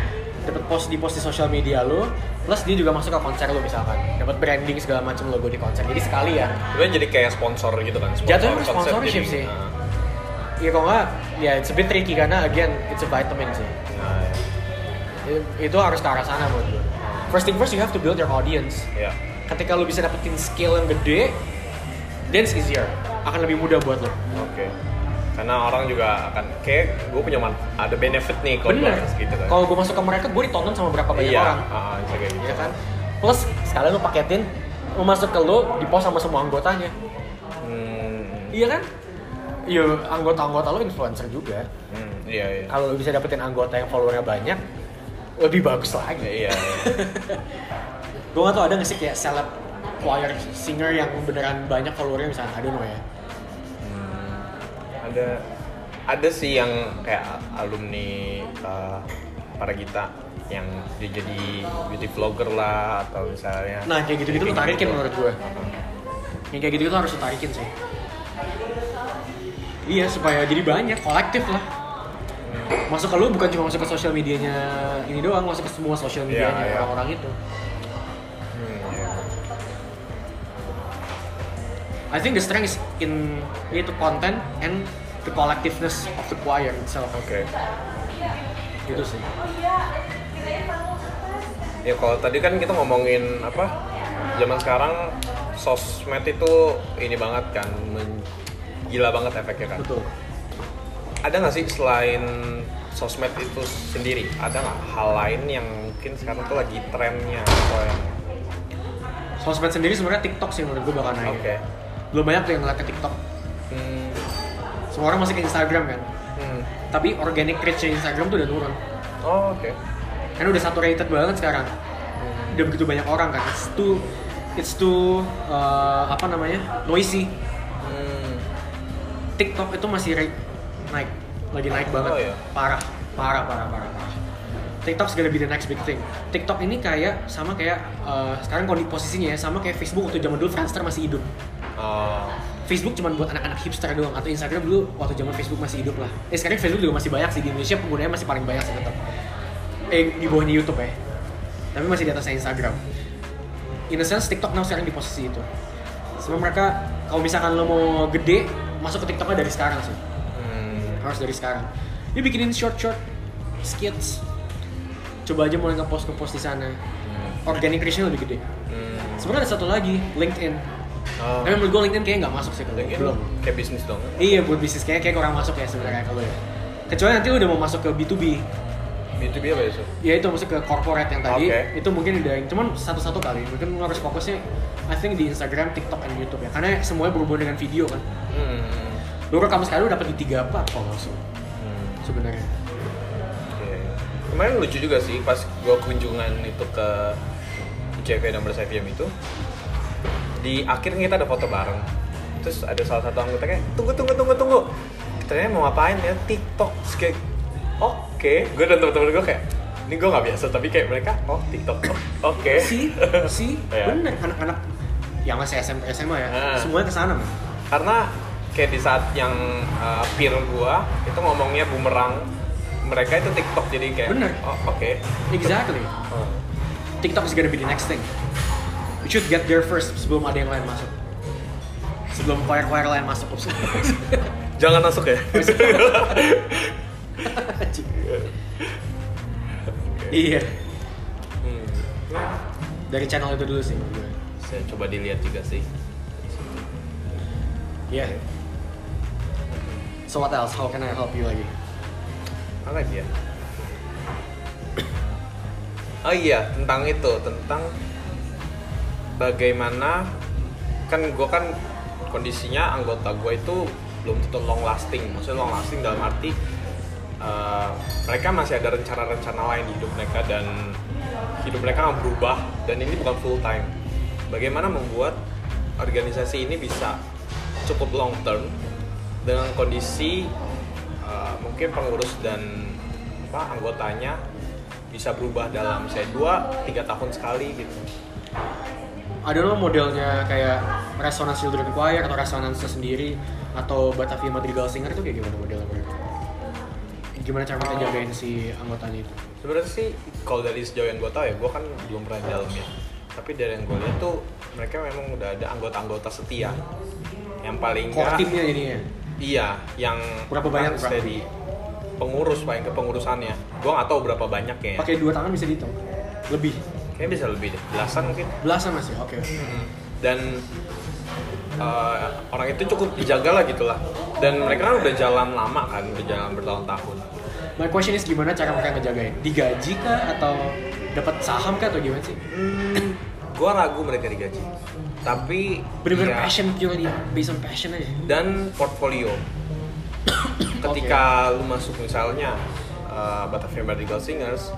dapat post di post di sosial media lu, plus dia juga masuk ke konser lu misalkan. Dapat branding segala macam logo di konser. Jadi sekali ya. Sebenarnya jadi kayak sponsor gitu kan. Sponsor Jatuhnya sponsorship jadi- sih. Nah, Ya kalau nggak, ya it's a bit tricky karena again it's a vitamin sih. Nah, I- Itu harus ke arah sana buat gue. First thing first you have to build your audience. ya. Ketika lu bisa dapetin skill yang gede, then it's easier. Akan lebih mudah buat lo. Oke. Karena orang juga akan kayak gue punya man- ada benefit nih kalau gitu kan. Kalau gue masuk ke mereka, gue ditonton sama berapa banyak iya, orang. bisa kayak gitu. Iya kan? Plus sekalian lu paketin, lu masuk ke lu, di post sama semua anggotanya. Hmm, Iya kan? Iya, anggota-anggota lu influencer juga. hmm, iya, iya. Kalau lu bisa dapetin anggota yang followernya banyak, lebih bagus lagi. Iya, iya. gue gak tau ada gak sih kayak seleb choir singer yang beneran banyak followernya misalnya I don't know ya ada ada sih yang kayak alumni uh, para kita yang dia jadi beauty vlogger lah atau misalnya nah kayak gitu-gitu lu tarikin menurut gue yang kayak gitu-gitu harus tarikin sih. Iya supaya jadi banyak kolektif lah. Masuk ke lu bukan cuma masuk ke sosial medianya ini doang masuk ke semua sosial Iya, medianya iya. orang-orang itu. Hmm, iya. I think the strength is in itu content and the collectiveness of the choir itself. Oke. gitu sih. Ya kalau tadi kan kita ngomongin apa? Zaman sekarang sosmed itu ini banget kan men- gila banget efeknya kan. Betul. Ada nggak sih selain sosmed itu sendiri ada nggak hal lain yang mungkin sekarang tuh lagi trennya atau yang sosmed sendiri sebenarnya TikTok sih menurut gue bakal naik. Oke. Belum banyak tuh yang ngeliat ke TikTok semua orang masih ke Instagram kan? Hmm. tapi organic reach Instagram tuh udah turun. Oh oke. Karena udah saturated banget sekarang. Hmm. udah begitu banyak orang kan? It's too it's too uh, apa namanya? Noisy. Hmm. TikTok itu masih naik. Lagi naik banget. Oh, iya? parah. Parah parah parah parah. TikTok's gonna be the next big thing. TikTok ini kayak sama kayak uh, sekarang kondisi posisinya ya sama kayak Facebook. Waktu zaman dulu Friendster masih hidup. Oh, Facebook cuma buat anak-anak hipster doang atau Instagram dulu waktu zaman Facebook masih hidup lah. Eh sekarang Facebook juga masih banyak sih di Indonesia penggunanya masih paling banyak sih tetap. Eh di bawahnya YouTube ya. Tapi masih di atasnya Instagram. In a sense TikTok now sekarang di posisi itu. Sebab mereka kalau misalkan lo mau gede masuk ke TikToknya dari sekarang sih. hmm. Harus dari sekarang. Dia bikinin short short skits. Coba aja mulai nge-post nge-post di sana. Hmm. Organic reach-nya lebih gede. Hmm. Sebenarnya ada satu lagi, LinkedIn. Oh. Tapi menurut gue LinkedIn kayaknya nggak masuk sih kalau LinkedIn belum. kayak bisnis dong Iya buat bisnis kayak kayak kurang masuk ya sebenarnya kalau ya. Kecuali nanti lu udah mau masuk ke B2B, B2B apa itu? ya itu masuk ke corporate yang tadi, Oke. itu mungkin udah cuman satu-satu kali. Mungkin lu harus fokusnya I think di Instagram, TikTok, and YouTube ya. Karena semuanya berhubungan dengan video kan. Hmm. Lu rekam sekali lu dapat di tiga platform langsung Hmm. sebenarnya. Oke. Kemarin lucu juga sih pas gua kunjungan itu ke ICV dan IVM itu di akhirnya kita ada foto bareng terus ada salah satu anggota kayak tunggu tunggu tunggu tunggu ternyata mau ngapain ya TikTok Terus kayak oke gue dan teman-teman gue kayak ini gue nggak biasa tapi kayak mereka oh TikTok oh, oke Si, si, Iya. bener anak-anak yang masih SMP SMA ya, Ah. semuanya ke sana man. karena kayak di saat yang uh, peer gua itu ngomongnya bumerang mereka itu TikTok jadi kayak Bener. oh oke Exactly. Oh. TikTok is gonna be the next thing. You should get there first sebelum ada yang lain masuk. Sebelum choir-choir lain masuk. jangan masuk ya iya. Hmm. Dari channel itu dulu sih saya coba dilihat juga sih Iya. So what else? How can I help you lagi? apa lagi ya oh iya tentang itu tentang bagaimana kan gue kan kondisinya anggota gue itu belum tentu long lasting. Maksudnya long lasting dalam arti uh, mereka masih ada rencana-rencana lain di hidup mereka dan hidup mereka berubah dan ini bukan full time. Bagaimana membuat organisasi ini bisa cukup long term dengan kondisi uh, mungkin pengurus dan apa anggotanya bisa berubah dalam misalnya dua tiga tahun sekali gitu Ada lo modelnya kayak Resonance Children Choir atau Resonance sendiri atau Batavia Madrigal Singer itu kayak gimana modelnya mereka? Gimana cara mereka Oh. jagain si anggotanya itu? sebenarnya sih kalau dari sejauh yang gue tahu ya gue kan belum pernah di dalamnya tapi dari yang gue lihat tuh mereka memang udah ada anggota-anggota setia yang paling Core nggak- timnya jadinya. iya yang Berapa banyak, steady pengurus paling ke pengurusannya gue nggak tahu berapa banyak ya Pakai dua tangan bisa dihitung. Lebih. Kayaknya bisa lebih deh belasan mungkin Belasan masih. Oke. dan uh, orang itu cukup dijaga lah gitulah dan mereka kan udah jalan lama kan udah jalan bertahun-tahun My question is gimana cara mereka ngejagain? Digaji kah atau dapat saham kah atau gimana sih? hmm, gue ragu mereka digaji tapi Bener-bener ya, passion purely based on passion aja. dan portfolio ketika lu masuk misalnya uh, Batavia Madrigal Singers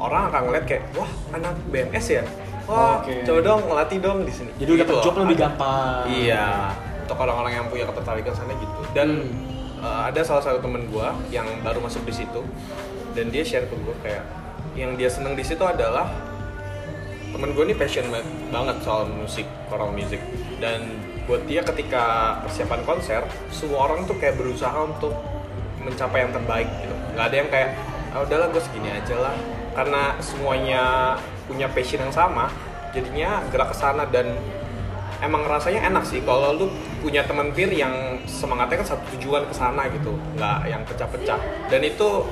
orang akan ngeliat kayak wah anak BMS ya wah Oke. coba dong ngelatih dong di sini Jadi udah Gitu dapat job loh. lebih gampang. iya untuk orang-orang yang punya ketertarikan sana gitu dan Hmm. uh, ada salah satu temen gua yang baru masuk di situ dan dia share ke gua kayak yang dia seneng di situ adalah temen gue ini passion ba- banget soal musik choral music dan buat dia ketika persiapan konser semua orang tuh kayak berusaha untuk mencapai yang terbaik gitu nggak ada yang kayak ah udahlah gue segini aja lah karena semuanya punya passion yang sama jadinya gerak ke sana dan emang rasanya enak sih. Kalau lu punya teman peer yang semangatnya kan satu tujuan ke sana gitu nggak yang pecah-pecah. Dan itu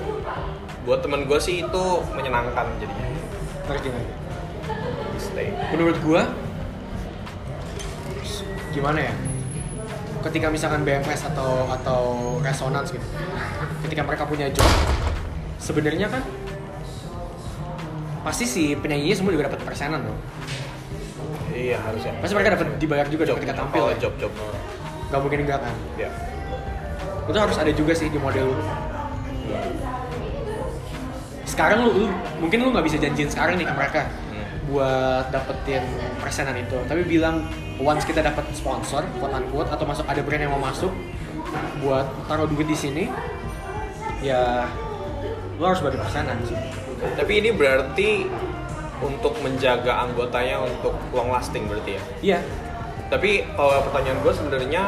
buat temen gue sih itu menyenangkan jadinya. Ngerti ngerti. stay. Menurut gua gimana ya? ketika misalkan BMS atau atau resonance gitu. Ketika mereka punya job sebenarnya kan pasti si penyanyinya semua juga dapat persenan dong. Iya harusnya. pasti mereka dapat dibayar juga dong ketika tampil Oh, ya. job job. nggak mungkin enggak kan? Ya. itu harus ada juga sih di model lu. Sekarang lu, lu- mungkin lu nggak bisa janjiin sekarang nih ke mereka buat dapetin persenan itu. Tapi bilang once kita dapat sponsor quote unquote atau masuk ada brand yang mau masuk buat taruh duit di sini ya lu harus bagi persenan sih Tapi ini berarti untuk menjaga anggotanya untuk long lasting berarti ya. iya Tapi kalau pertanyaan gue sebenarnya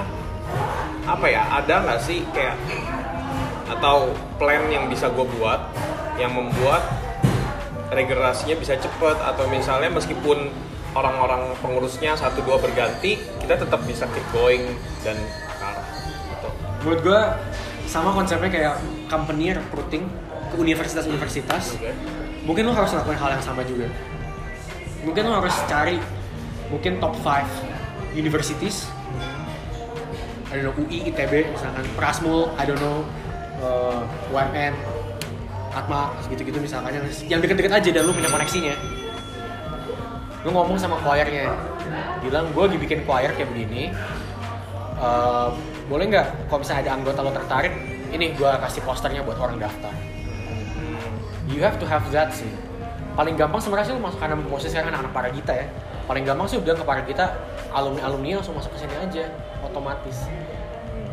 apa ya? Ada nggak sih kayak atau plan yang bisa gue buat yang membuat regenerasinya bisa cepet atau misalnya meskipun orang-orang pengurusnya satu dua berganti kita tetap bisa keep going dan arah gitu. menurut gua sama konsepnya kayak company recruiting ke universitas-universitas Oke. mungkin lo harus lakukan hal yang sama juga. Mungkin lo harus cari mungkin top 5 universities. I don't know UI, ITB misalkan Prasmul, I don't know uh, UMN Atma gitu-gitu misalkan. Yang, yang deket-deket aja dan lu punya koneksinya. Lu ngomong sama choirnya. Bilang gue lagi bikin choir kayak begini. Eh, boleh nggak kalau misalnya ada anggota lo tertarik ini gue kasih posternya buat orang daftar you have to have that sih. Paling gampang sebenarnya sih lu masuk karena posisi sekarang anak-anak Paragita ya. Paling gampang sih bilang ke Paragita alumni alumni langsung masuk ke sini aja otomatis.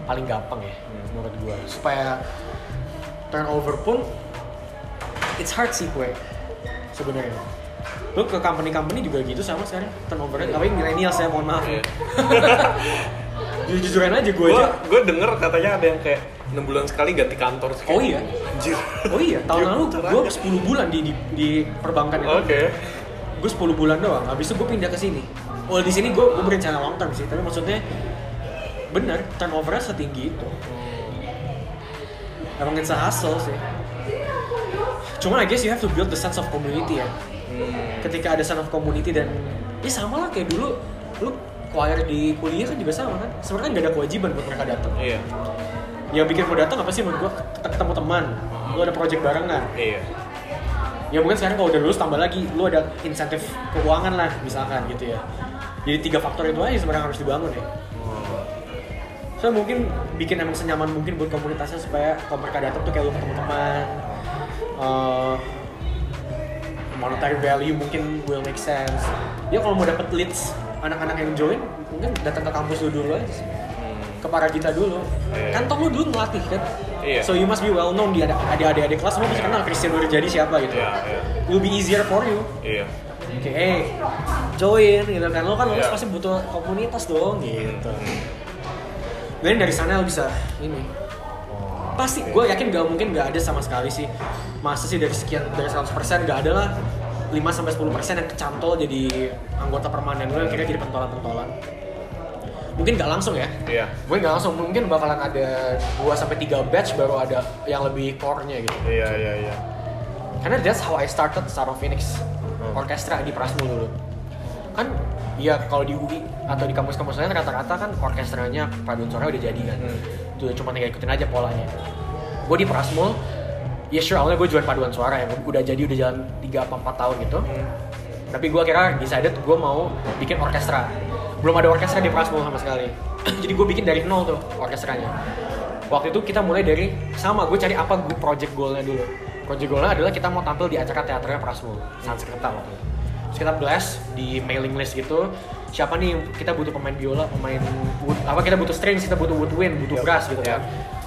Paling gampang ya menurut gue supaya turnover pun it's hard sih gue sebenarnya. Lu ke company-company juga gitu sama sekarang turnovernya. Tapi milenial saya mohon maaf Iya. Jujur-jujuran aja gue Gue aja gue denger katanya ada yang kayak enam bulan sekali ganti kantor. sih. Oh iya? Anjir. Oh iya, tahun lalu gue 10 bulan di, di, di perbankan itu Oke. Gue 10 bulan doang, habis itu gue pindah ke sini Oh di sini gue, gue berencana long term sih, tapi maksudnya Bener, turnovernya setinggi itu Emang it's a hustle sih Cuman I guess you have to build the sense of community ya Hmm. Ketika ada sense of community dan Ya sama lah kayak dulu Lu choir di kuliah kan juga sama kan? Sebenarnya kan gak ada kewajiban buat mereka datang. Iya. Yang bikin mau datang apa sih? Menurut gue ketemu teman. Lu ada project barengan. Iya. ya mungkin sekarang kalau udah lulus tambah lagi. Lu ada insentif keuangan lah misalkan gitu ya. Jadi tiga faktor itu aja sebenarnya harus dibangun ya. So mungkin bikin emang senyaman mungkin buat komunitasnya supaya kalau mereka datang tuh kayak lu ketemu teman Eh, monetary value mungkin will make sense. Ya kalau mau dapet leads anak-anak yang join mungkin datang ke kampus lu dulu aja sih. ke Paragita dulu Iya. kan toh lu dulu ngelatih kan Iya. so you must be well known di ada adik-adik kelas semua bisa kenal Christian jadi siapa gitu Iya, iya. it will be easier for you Iya. Oke, hey, join gitu kan. Lo kan Iya. pasti butuh komunitas dong gitu. Dan dari sana lo bisa ini. Pasti, gue yakin gak mungkin gak ada sama sekali sih. Masa sih dari sekian dari 100% gak ada lah 5 sampai 10% yang kecantol jadi anggota permanen lo yang kira jadi pentolan-pentolan. Mungkin gak langsung ya. Iya. Gue gak langsung, mungkin bakalan ada 2 sampai 3 batch baru ada yang lebih core-nya gitu. Iya, iya, iya. Karena that's how I started Star of Phoenix Hmm. orkestra di Prasmul dulu. Kan ya kalau di UI atau di kampus-kampus lain rata-rata kan orkestranya paduan suara udah jadi kan. Hmm. Itu cuma tinggal ikutin aja polanya. Gue di Prasmul, ya sure awalnya gue jualan paduan suara yang udah jadi udah jalan 3 apa 4 tahun gitu. Hmm. Tapi gue kira decided gue mau bikin orkestra. Belum ada orkestra di Prasmul sama sekali. Jadi gue bikin dari nol tuh orkestranya. Waktu itu kita mulai dari sama gue cari apa gue project goalnya dulu. Project goalnya adalah kita mau tampil di acara teaternya Prasmul, Sanskerta waktu itu. Terus kita blast di mailing list gitu. Siapa nih kita butuh pemain biola, pemain wood, apa kita butuh strings, kita butuh woodwind, butuh brass gitu kan.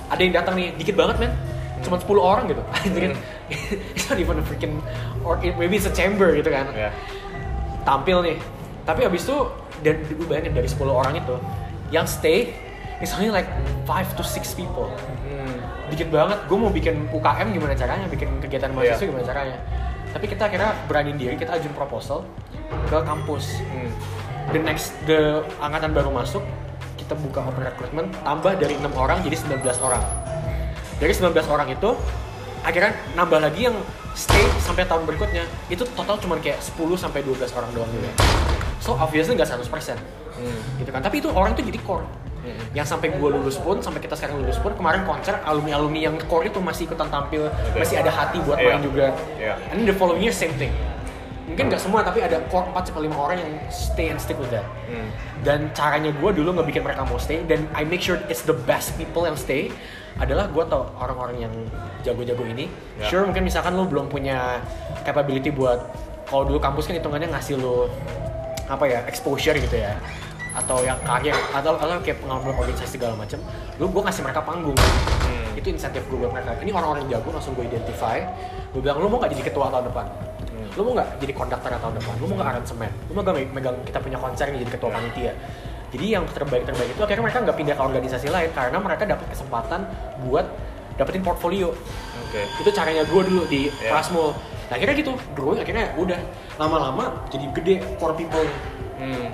Ada yang datang nih, dikit banget men. Cuma 10 orang gitu. Anjir. It's not even a freaking or it- maybe it's a chamber gitu kan Iya. tampil nih tapi abis itu dan gue bayangin dari 10 orang itu yang stay is only like 5 to 6 people Hmm. dikit banget gue mau bikin UKM gimana caranya bikin kegiatan mahasiswa Iya. gimana caranya tapi kita kira berani diri kita ajuin proposal ke kampus Hmm. the next the angkatan baru masuk kita buka open recruitment tambah dari 6 orang jadi 19 orang dari 19 orang itu akhirnya nambah lagi yang stay sampai tahun berikutnya itu total cuma kayak 10 sampai 12 orang doang gitu ya so obviously nggak 100% Hmm. gitu kan tapi itu orang tuh jadi core Yang sampai gue lulus pun, sampai kita sekarang lulus pun, kemarin konser alumni-alumni yang core itu masih ikutan tampil, masih ada hati buat Iya. main juga. Iya. And the following year same thing. Mungkin nggak semua, tapi ada core 4 sampai 5 orang yang stay and stick with that. Hmm. Dan caranya gue dulu nggak bikin mereka mau stay, dan I make sure it's the best people yang stay adalah gue tau orang-orang yang jago-jago ini. Ya. Sure mungkin misalkan lo belum punya capability buat kalau dulu kampus kan hitungannya ngasih lo apa ya exposure gitu ya. Atau yang karir atau atau kayak pengalaman organisasi segala macam lu gue kasih mereka panggung. Hmm. itu insentif gue buat mereka. Ini orang-orang yang jago langsung gue identify. Gue bilang lu mau nggak jadi ketua tahun depan? Lu mau nggak jadi konduktor tahun depan? Lu mau nggak aransemen? Lu mau nggak me- megang kita punya konser nih jadi ketua panitia jadi yang terbaik terbaik itu akhirnya mereka nggak pindah ke organisasi lain karena mereka dapat kesempatan buat dapetin portfolio Oke. itu caranya gue dulu di Ya. Prasmul nah akhirnya gitu growing akhirnya udah lama-lama jadi gede core people Hmm.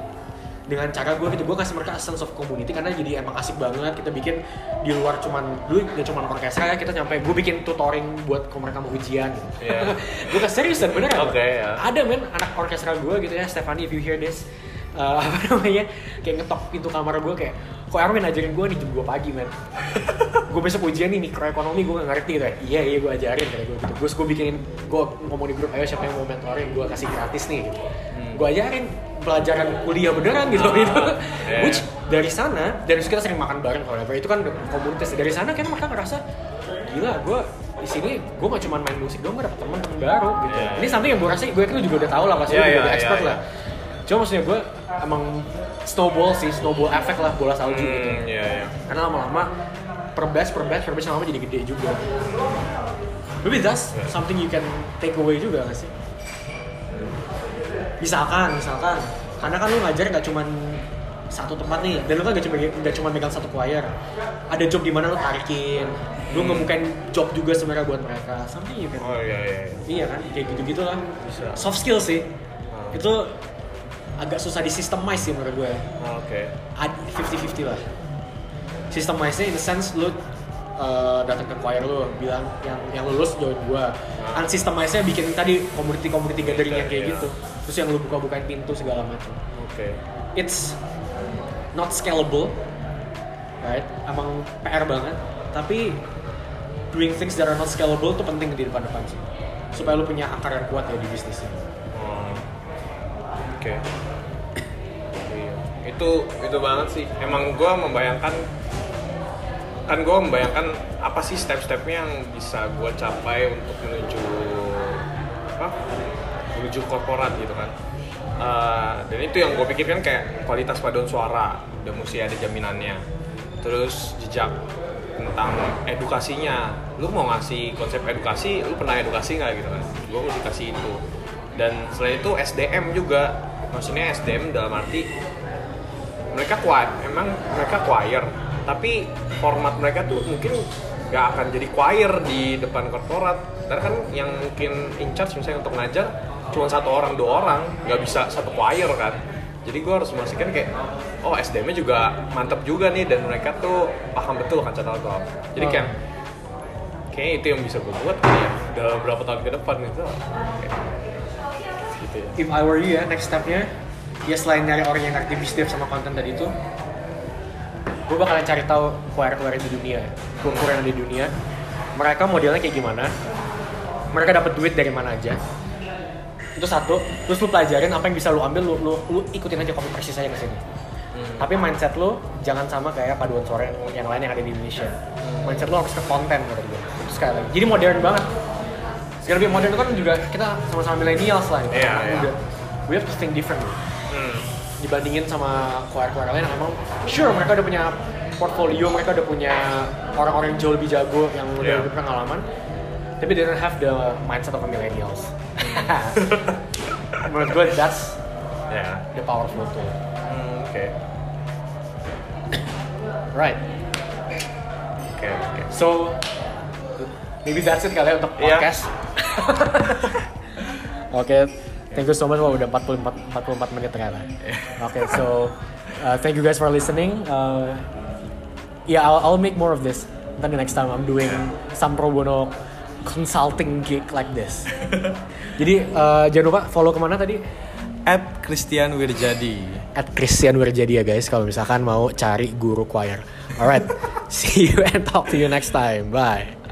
dengan cara gue gitu gue kasih mereka a sense of community karena jadi emang asik banget kita bikin di luar cuman dulu ya cuman orkestra ya kita nyampe gue bikin tutoring buat kalau mereka mau ujian gitu Iya. gue kasih seriusan bener Oke, ya. ada men anak orkestra gue gitu ya Stephanie if you hear this uh, apa namanya? Kayak ngetok pintu kamar gue kayak kok Erwin ajarin gue nih jam 2 pagi men? Gue besok ujian nih mikroekonomi gue gak ngerti kayak iya iya gue ajarin kayak gue gitu. Gue gue bikinin gue ngomong di grup ayo siapa yang mau mentoring gue kasih gratis nih gitu. Gue ajarin pelajaran kuliah beneran gitu. Ah, gitu. iya. which dari sana dari kita sering makan bareng kalau itu kan komunitas. Dari sana kan mereka ngerasa gila gue di sini gue gak cuma main musik doang gue dapet teman-teman baru gitu. Iya. ini something yang gue rasa gue lu juga udah tahu lah pasti Iya, juga iya, udah expert iya, lah. Cuma maksudnya gue emang snowball sih snowball effect lah bola salju gitu Hmm, iya, iya. karena lama-lama per batch per batch per batch lama-lama jadi gede juga Maybe that's Iya. something you can take away juga gak sih? Misalkan, misalkan Karena kan lu ngajar gak cuman satu tempat nih Dan lu kan gak cuma, gak cuma megang satu choir Ada job di mana lu tarikin Lu Hmm. ngebukain job juga sebenarnya buat mereka Something you can Oh iya iya. iya. Iya kan, kayak gitu-gitu lah Bisa. Soft skill sih Hmm. Itu agak susah di systemize sih menurut gue Oh, Oke. ad- 50-50 lah Systemize-nya in the sense lu uh, datang ke choir lu bilang yang yang lulus join gua Ah. unsystemize-nya bikin tadi community-community gathering yang kayak Iya. gitu terus yang lu buka-bukain pintu segala macam Oke. it's not scalable right emang PR banget tapi doing things that are not scalable itu penting di depan-depan sih supaya lu punya akar yang kuat ya di bisnisnya Oh. Oke. Itu itu banget sih. Emang gue membayangkan kan gue membayangkan apa sih step-stepnya yang bisa gue capai untuk menuju apa menuju korporat gitu kan. Eh, dan itu yang gue pikirkan kayak kualitas paduan suara udah mesti ada jaminannya. Terus jejak tentang edukasinya. Lu mau ngasih konsep edukasi lu pernah edukasi nggak gitu kan? Gue mesti kasih itu. Dan selain itu SDM juga. Maksudnya SDM dalam arti mereka kuat emang mereka choir. Tapi format mereka tuh mungkin nggak akan jadi choir di depan korporat. Karena kan yang mungkin in charge misalnya untuk ngajar cuma satu orang dua orang nggak bisa satu choir kan. Jadi gue harus memastikan kayak oh SDM-nya juga mantep juga nih dan mereka tuh paham betul kan cara kalau jadi kayak kayaknya itu yang bisa gue buat kali ya dalam beberapa tahun ke depan gitu. Kayak gitu ya. If I were you ya next stepnya ya selain nyari orang yang ngerti bisnis sama konten tadi itu gue bakalan cari tahu choir-choir di dunia kur yang di dunia. Mereka modelnya kayak gimana? Mereka dapat duit dari mana aja? Itu satu. Terus lu pelajarin apa yang bisa lu ambil lu, lu, lu ikutin aja copy persis aja ke sini. Tapi mindset lu jangan sama kayak paduan suara yang, yang lain yang ada di Indonesia. Mindset lu harus ke konten menurut gue itu sekali lagi. Jadi modern banget. Sekali lebih modern itu kan juga kita sama-sama millennials lah gitu. Iya, iya. muda. we have to think different hmm. Dibandingin sama choir-choir lain emang sure mereka udah punya portfolio mereka udah punya orang-orang yang jauh lebih jago yang udah Yeah. lebih pengalaman. Tapi they don't have the mindset of a millennials. Menurut gue that's ya the powerful tool. Hmm, oke right. Oke oke so maybe that's it kali ya untuk podcast. Oke thank you so much wah udah 44 44 menit ternyata. Oke so uh, thank you guys for listening. Uh, yeah I'll, I'll make more of this. Then the next time I'm doing some pro bono consulting gig like this. Jadi uh, jangan lupa follow ke mana tadi? At Christian Wirjadi. At Christian Wirjadi ya guys. Kalau misalkan mau cari guru choir. Alright, see you and talk to you next time. Bye.